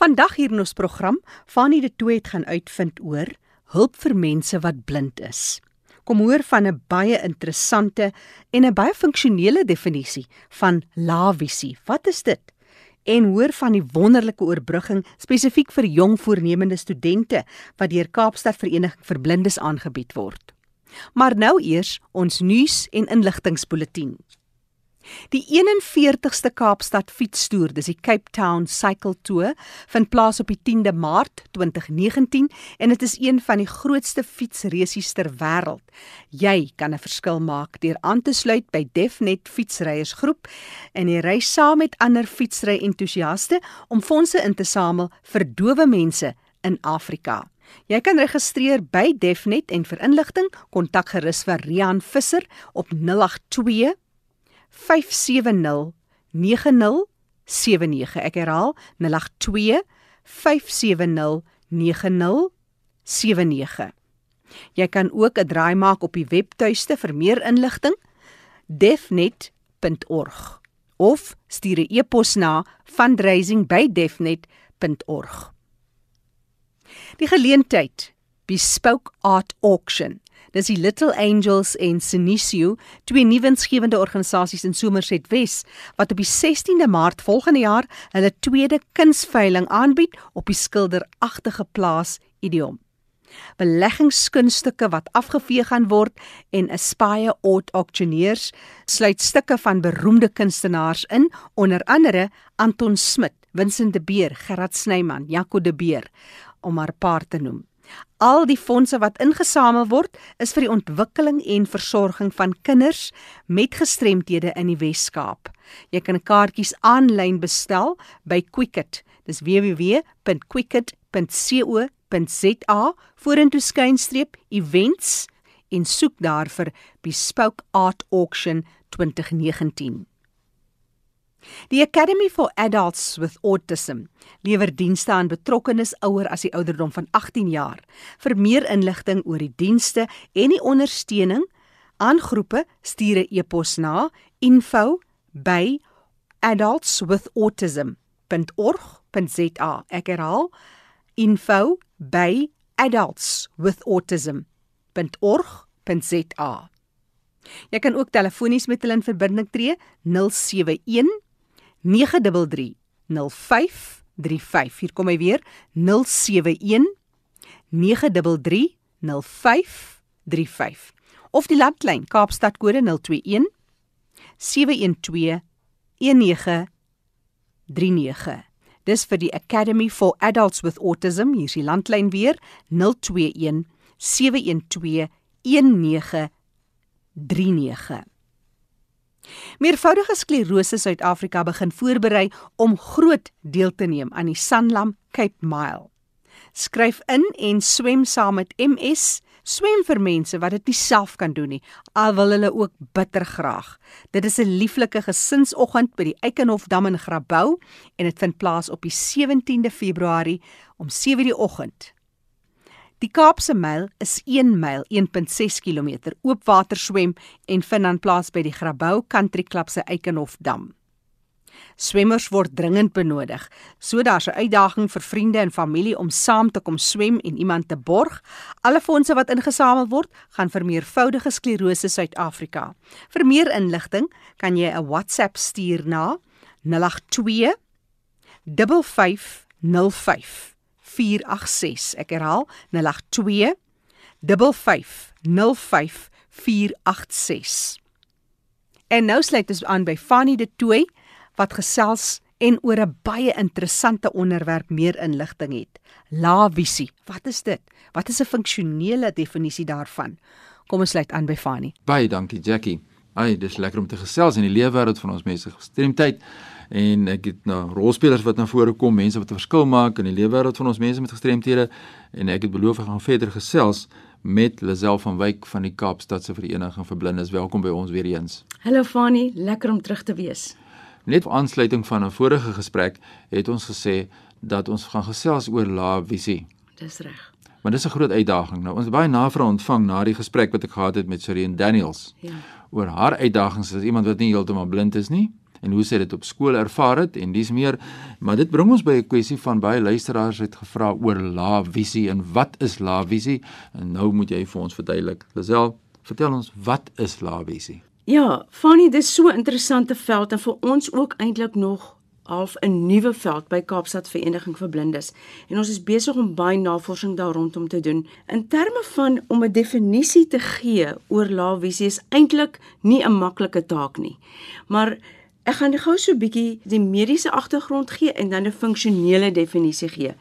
Vandag hier in ons program, Fanie de Tooy het gaan uitvind oor hulp vir mense wat blind is. Kom hoor van 'n baie interessante en 'n baie funksionele definisie van laavisie. Wat is dit? En hoor van die wonderlike oorbrugging spesifiek vir jong voornemende studente wat deur Kaapstad Vereniging vir Blindes aangebied word. Maar nou eers ons nuus en inligtingspulsatie. Die 41ste Kaapstad fietstoer, dis die Cape Town Cycle Tour, vind plaas op die 10de Maart 2019 en dit is een van die grootste fietsreisies ter wêreld. Jy kan 'n verskil maak deur aan te sluit by Defnet Fietsryersgroep en jy ry saam met ander fietsry entoesiaste om fondse in te samel vir dowe mense in Afrika. Jy kan registreer by Defnet en vir inligting kontak gerus vir Rian Visser op 082 570 9079. Ek herhaal 082 570 9079. Jy kan ook 'n draai maak op die webtuiste vir meer inligting defnet.org of stuur 'n e-pos na fundraising@defnet.org. Die geleentheid Bespoke Art Auction Dis die Little Angels en Sinisio, twee nuwensgewende organisasies in Somerset Wes wat op die 16de Maart volgende jaar hulle tweede kunsveiling aanbied op die skilderagtige plaas Idiom. Beleggingskunstukke wat afgevee gaan word en Aspire Art Auctioneers sluit stukke van beroemde kunstenaars in, onder andere Anton Smit, Vincent de Beer, Gerard Snyman, Jaco de Beer om maar 'n paar te noem. Al die fondse wat ingesamel word, is vir die ontwikkeling en versorging van kinders met gestremthede in die Wes-Kaap. Jy kan kaartjies aanlyn bestel by Quicket. Dis www.quicket.co.za vorentoe skynstreep events en soek daar vir Bespoke Art Auction 2019. Die Academy for Adults with Autism lewer dienste aan betrokkenes ouer as die ouderdom van 18 jaar. Vir meer inligting oor die dienste en die ondersteuning aan groepe, stuur 'n e-pos na info@adultswithautism.org.za. Ek herhaal info@adultswithautism.org.za. Jy kan ook telefonies met hulle in verbinding tree 071 933 0535. Hier kom hy weer 071 933 0535. Of die landlyn Kaapstad kode 021 712 1939. Dis vir die Academy for Adults with Autism. Hier is die landlyn weer 021 712 1939. Meervoudige sklerose Suid-Afrika begin voorberei om groot deel te neem aan die Sanlam Cape Mile. Skryf in en swem saam met MS. Swem vir mense wat dit nie self kan doen nie, al wil hulle ook bitter graag. Dit is 'n lieflike gesinsoggend by die Eikenhofdam in Grabouw en dit vind plaas op die 17de Februarie om 7:00 die oggend. Die Kaapse Myl is 1 myl, 1.6 km oopwater swem en vind aan plaas by die Grabouw Country Club se Eikenhof Dam. Swemmers word dringend benodig. So daar's 'n uitdaging vir vriende en familie om saam te kom swem en iemand te borg. Alle fondse wat ingesamel word, gaan vir meervoudige sklerose Suid-Afrika. Vir meer inligting kan jy 'n WhatsApp stuur na 082 5505 486. Ek herhaal 082 5505486. En nou sluit ons aan by Fanny de Tooi wat gesels en oor 'n baie interessante onderwerp meer inligting het. Laavisie. Wat is dit? Wat is 'n funksionele definisie daarvan? Kom ons sluit aan by Fanny. Baie dankie Jackie. Ai, dis lekker om te gesels in die lewe wêreld van ons mense gestremdheid en ek het nou rolspelers wat na vore kom, mense wat 'n verskil maak in die lewe wêreld van ons mense met gestremthede en ek het beloof ek gaan verder gesels met Lisel van Wyk van die Kaapstadse Vereniging vir Blindes. Welkom by ons weer eens. Hallo Fani, lekker om terug te wees. Net vir aansluiting van 'n vorige gesprek het ons gesê dat ons gaan gesels oor lae visie. Dis reg. Maar dis 'n groot uitdaging. Nou ons het baie navrae ontvang na die gesprek wat ek gehad het met Serene Daniels. Ja. Oor haar uitdagings as iemand wat nie heeltemal blind is nie en hoe sy dit op skool ervaar het en dis meer maar dit bring ons by 'n kwessie van baie luisteraars het gevra oor lae visie en wat is lae visie en nou moet jy vir ons verduidelik Lisel vertel ons wat is lae visie Ja, Fanny, dis so interessante veld en vir ons ook eintlik nog half 'n nuwe veld by Kaapstad Vereniging vir Blindes en ons is besig om baie navorsing daar rondom te doen. In terme van om 'n definisie te gee oor lae visie is eintlik nie 'n maklike taak nie. Maar ek gaan gou so 'n bietjie die mediese agtergrond gee en dan 'n funksionele definisie gee.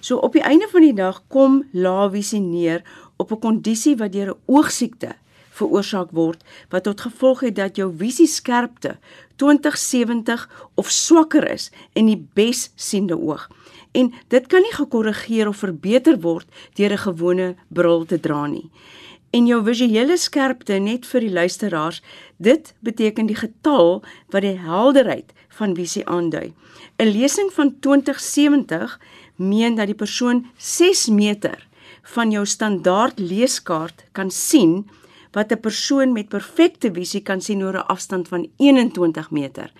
So op die einde van die dag kom lae visie neer op 'n kondisie wat deur 'n oogsiekte veroorsaak word wat tot gevolg het dat jou visieskerpte 2070 of swakker is en die bessiende oog. En dit kan nie gekorrigeer of verbeter word deur 'n gewone bril te dra nie. En jou visuele skerpte net vir die luisteraars, dit beteken die getal wat die helderheid van visie aandui. 'n Lesing van 2070 meen dat die persoon 6 meter van jou standaard leeskaart kan sien wat 'n persoon met perfekte visie kan sien oor 'n afstand van 21 meter.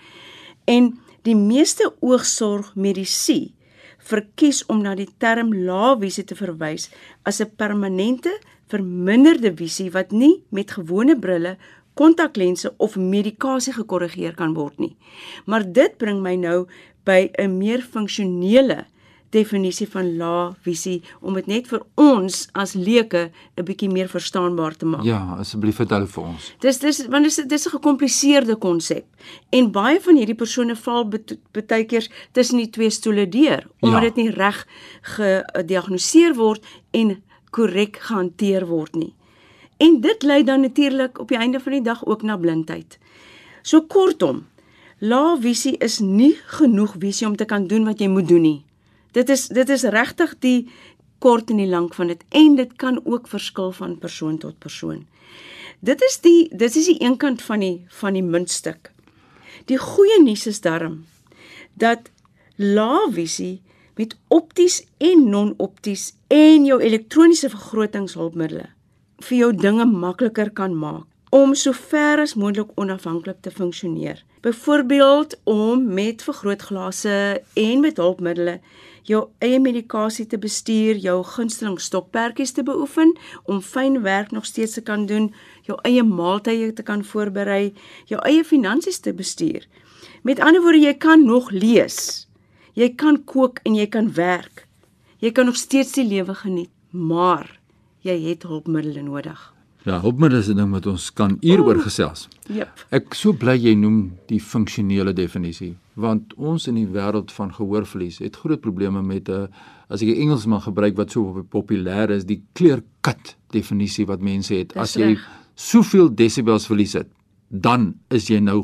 En die meeste oogsorgmedisy verkies om na die term lae visie te verwys as 'n permanente verminderde visie wat nie met gewone brille, kontaklense of medikasie gekorrigeer kan word nie. Maar dit bring my nou by 'n meer funksionele definisie van lae visie om dit net vir ons as leuke 'n bietjie meer verstaanbaar te maak. Ja, asseblief vertel vir ons. Dis dis want dit is dis 'n gekompliseerde konsep en baie van hierdie persone val baie keer tussen die twee stoele deur omdat ja. dit nie reg gediagnoseer word en korrek gehanteer word nie. En dit lei dan natuurlik op die einde van die dag ook na blindheid. So kortom, lae visie is nie genoeg visie om te kan doen wat jy moet doen nie. Dit is dit is regtig die kort en die lank van dit en dit kan ook verskil van persoon tot persoon. Dit is die dit is die een kant van die van die muntstuk. Die goeie nuus is darm dat laevisie met opties en non-opties en jou elektroniese vergrotingshulpmiddels vir jou dinge makliker kan maak om so ver as moontlik onafhanklik te funksioneer. Byvoorbeeld om met vergrootglase en met hulpmiddels jou eie medikasie te bestuur, jou gunsteling stokperdjies te beoefen om fyn werk nog steeds te kan doen, jou eie maaltye te kan voorberei, jou eie finansies te bestuur. Met ander woorde, jy kan nog lees. Jy kan kook en jy kan werk. Jy kan nog steeds die lewe geniet, maar jy het hulpmiddels nodig. Ja, hulpmiddels is 'n ding wat ons kan hieroor gesels. Jep. Ek so bly jy noem die funksionele definisie want ons in die wêreld van gehoorverlies het groot probleme met 'n as ek 'n Engelsman gebruik wat so populêr is, die clear-cut definisie wat mense het. As jy soveel desibels verlies het, dan is jy nou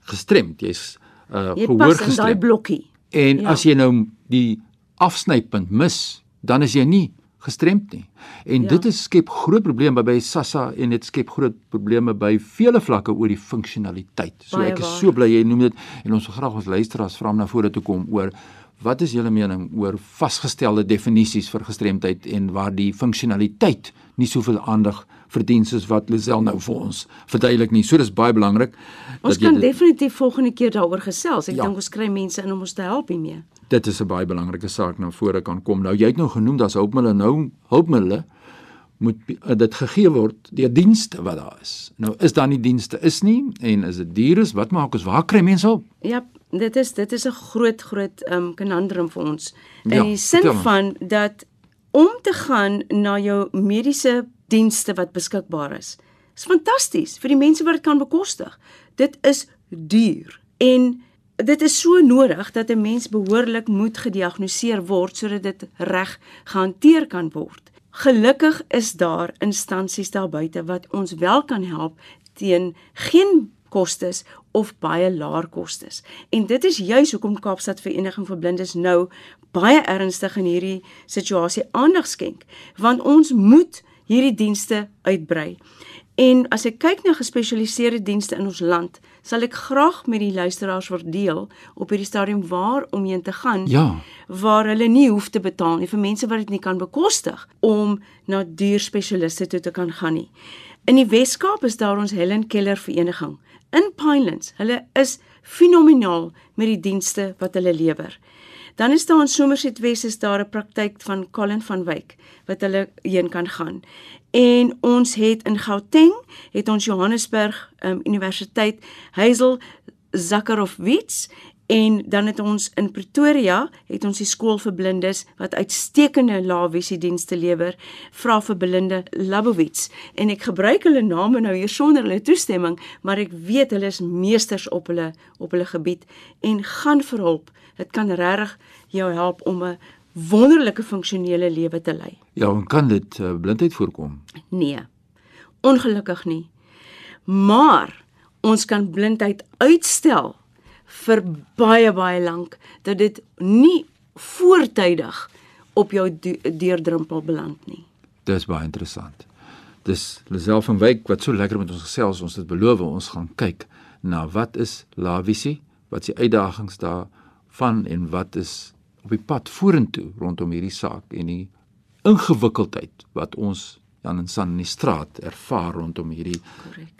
gestremd. Jy's uh jy gehoor gestremd. Daai blokkie. En ja. as jy nou die afsnypunt mis, dan is jy nie gestremd nie. En ja. dit is skep groot probleme by SASSA en dit skep groot probleme by vele vlakke oor die funksionaliteit. So Baie ek is waar. so bly jy noem dit en ons wil graag ons luisteraars vra om na vore toe kom oor wat is julle mening oor vasgestelde definisies vir gestremdheid en waar die funksionaliteit nie soveel aandag verdien soos wat Lisel nou vir ons verduidelik nie. So dis baie belangrik. Ons kan definitief volgende keer daaroor gesels. Ek ja. dink ons kry mense in om ons te help hiermee dit is 'n baie belangrike saak na vore kan kom. Nou jy het nou genoem dat hulpmiddels nou hulpmiddels moet uh, dit gegee word deur dienste wat daar is. Nou is daar nie dienste is nie en is dit duur is wat maak ons waar kry mense hulp? Ja, dit is dit is 'n groot groot um conundrum vir ons. In ja, die sin van dat om te gaan na jou mediese dienste wat beskikbaar is. Is fantasties vir die mense wat dit kan bekostig. Dit is duur en dit is so nodig dat 'n mens behoorlik moet gediagnoseer word sodat dit reg gehanteer kan word. Gelukkig is daar instansies daar buite wat ons wel kan help teen geen kostes of baie laer kostes. En dit is juis hoekom Kaapstad Vereniging vir Blindes nou baie ernstig in hierdie situasie aandag skenk, want ons moet hierdie dienste uitbrei. En as ek kyk na gespesialiseerde dienste in ons land, sal ek graag met die luisteraars verdeel op hierdie stadium waar om heen te gaan. Ja. Waar hulle nie hoef te betaal nie vir mense wat dit nie kan bekostig om na duur spesialiste toe te kan gaan nie. In die Weskaap is daar ons Helen Keller vereniging in Pinelands. Hulle is fenomenaal met die dienste wat hulle lewer. Dan is daar in Somerset Wes is daar 'n praktyk van Colin van Wyk wat hulle heen kan gaan. En ons het in Gauteng het ons Johannesburg um, Universiteit Hazel Zakarowitz en dan het ons in Pretoria het ons die skool vir blindes wat uitstekende laevisie dienste lewer vra vir blinde Labowitz en ek gebruik hulle name nou hier sonder hulle toestemming maar ek weet hulle is meesters op hulle op hulle gebied en gaan vir hulp Dit kan regtig jou help om 'n wonderlike funksionele lewe te lei. Ja, en kan dit uh, blindheid voorkom? Nee. Ongelukkig nie. Maar ons kan blindheid uitstel vir baie baie lank dat dit nie voortydig op jou deurdrempel beland nie. Dis baie interessant. Dis Lisel van Wyk wat so lekker met ons gesels, ons het beloof ons gaan kyk na wat is lavisie, wat is die uitdagings daar van en wat is op die pad vorentoe rondom hierdie saak en die ingewikkeldheid wat ons dan in san in die straat ervaar rondom hierdie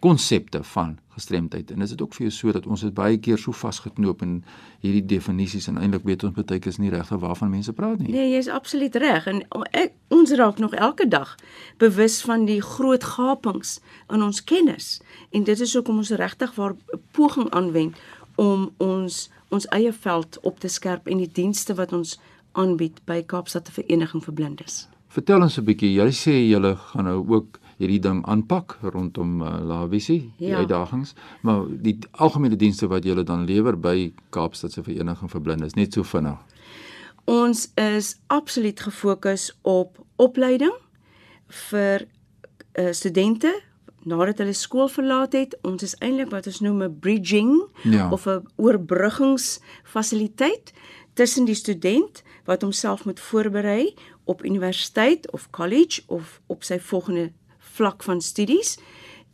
konsepte van gestremdheid en is dit ook vir jou so dat ons dit baie keer so vasgeknoop in hierdie definisies en eintlik weet ons baie keer is nie regtig waarvan mense praat nie. Nee, jy's absoluut reg en ek ons raak nog elke dag bewus van die groot gapings in ons kennis en dit is hoekom ons regtig waar poging aanwend om ons ons eie veld op te skerp en die dienste wat ons aanbied by Kaapstad Vereniging vir Blindes. Vertel ons 'n bietjie. Jy sê julle gaan nou ook hierdie ding aanpak rondom uh, Lavisie, die ja. uitdagings, maar die algemene dienste wat julle dan lewer by Kaapstad se Vereniging vir Blindes, net so vinnig. Ons is absoluut gefokus op opleiding vir uh, studente nadat hulle skool verlaat het, ons is eintlik wat ons noem 'n bridging ja. of 'n oorbruggingsfasiliteit tussen die student wat homself moet voorberei op universiteit of college of op sy volgende vlak van studies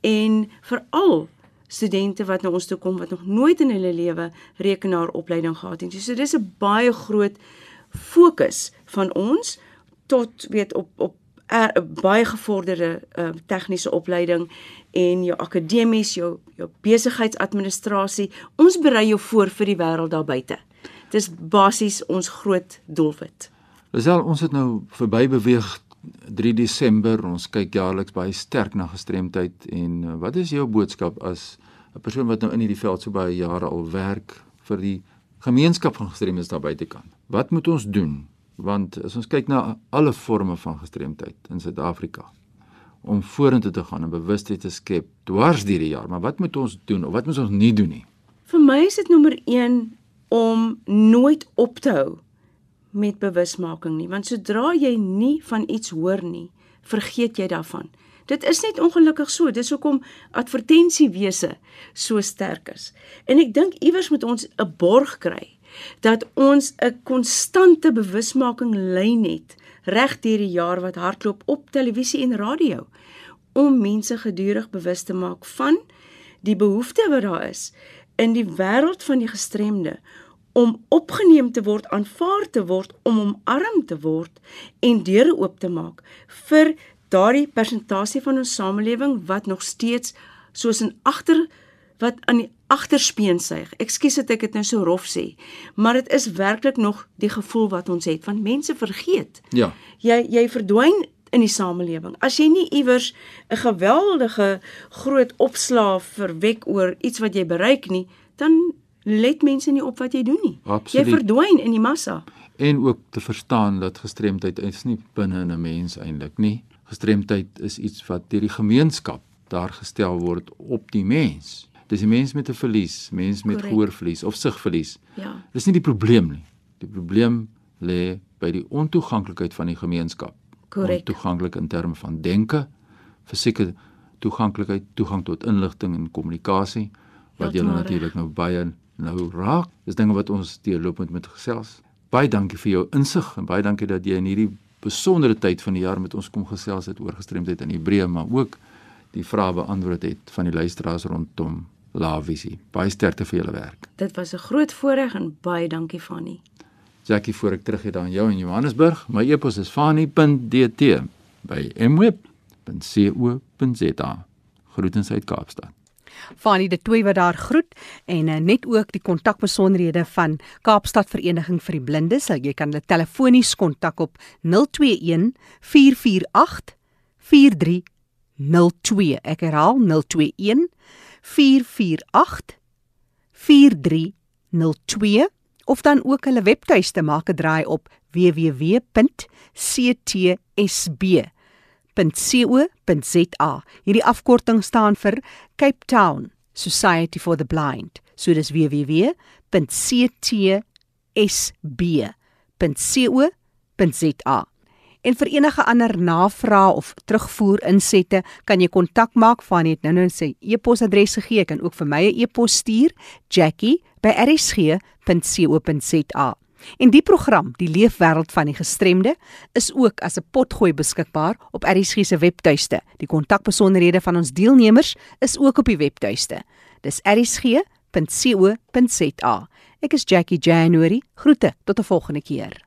en veral studente wat na ons toe kom wat nog nooit in hulle lewe rekenaaropleiding gehad het. So dis 'n baie groot fokus van ons tot weet op op 'n er, baie gevorderde uh, tegniese opleiding en jou akademies, jou jou besigheidsadministrasie. Ons berei jou voor vir die wêreld daar buite. Dis basies ons groot doelwit. Lisel, ons het nou verby beweeg 3 Desember. Ons kyk jaarliks baie sterk na gestremdheid en uh, wat is jou boodskap as 'n persoon wat nou in hierdie veld so baie jare al werk vir die gemeenskap van gestremdes daar buitekant? Wat moet ons doen want as ons kyk na alle forme van gestremdheid in Suid-Afrika om vorentoe te gaan en bewustheid te skep dwars deur die jaar, maar wat moet ons doen of wat moet ons nie doen nie? Vir my is dit nommer 1 om nooit op te hou met bewusmaking nie, want sodra jy nie van iets hoor nie, vergeet jy daarvan. Dit is net ongelukkig so. Dis hoekom advertensiewese so sterk is. En ek dink iewers moet ons 'n borg kry dat ons 'n konstante bewusmaking lyn het reg deur die jaar wat hardloop op televisie en radio om mense gedurig bewus te maak van die behoefte wat daar is in die wêreld van die gestremde om opgeneem te word, aanvaar te word, om omarm te word en deure oop te maak vir daardie persentasie van ons samelewing wat nog steeds soos 'n agter wat aan die agterspeen suig. Ekskuus dat ek dit nou so rof sê, maar dit is werklik nog die gevoel wat ons het want mense vergeet. Ja. Jy jy verdwyn in die samelewing. As jy nie iewers 'n geweldige groot opslaaf verwek oor iets wat jy bereik nie, dan let mense nie op wat jy doen nie. Absoluut. Jy verdwyn in die massa. En ook te verstaan dat gestremdheid is nie binne in 'n mens eintlik nie. Gestremdheid is iets wat deur die gemeenskap daar gestel word op die mens. Dis die mens met 'n verlies, mens met gehoorverlies of sigverlies. Ja. Dis nie die probleem nie. Die probleem lê by die ontoeganklikheid van die gemeenskap. Korrek. Toeganklik in terme van denke, fisieke toeganklikheid, toegang tot inligting en kommunikasie wat julle natuurlik nou baie nou raak. Dis dinge wat ons deurlopend met gesels. Baie dankie vir jou insig en baie dankie dat jy in hierdie besondere tyd van die jaar met ons kom gesels het oor gestremdheid in Hebreë, maar ook die vrae beantwoord het van die luisteraars rondom Lavisie. Baie sterkte vir julle werk. Dit was 'n groot voorreg en baie dankie Fanny. Jackie voor ek terug het aan jou in Johannesburg. My e-pos is fanny.dt by mweb.co.za. Groetens uit Kaapstad. Fanie de Tooi wat daar groet en uh, net ook die kontakbesonderhede van Kaapstad Vereniging vir die Blindes. Jy kan hulle telefonies kontak op 021 448 4302. Ek herhaal 021 448 4302 of dan ook hulle webtuiste maak 'n draai op www.ctsb.co.za. Hierdie afkorting staan vir Cape Town Society for the Blind. So dis www.ctsb.co.za. En vir enige ander navrae of terugvoer insette, kan jy kontak maak van net nou-nou sy e-posadres gegee. Jy kan ook vir my 'n e-pos stuur, jackie@rsg.co.za. En die program, die leefwêreld van die gestremde, is ook as 'n potgooi beskikbaar op RSG se webtuiste. Die kontakbesonderhede van ons deelnemers is ook op die webtuiste. Dis rsg.co.za. Ek is Jackie January. Groete tot 'n volgende keer.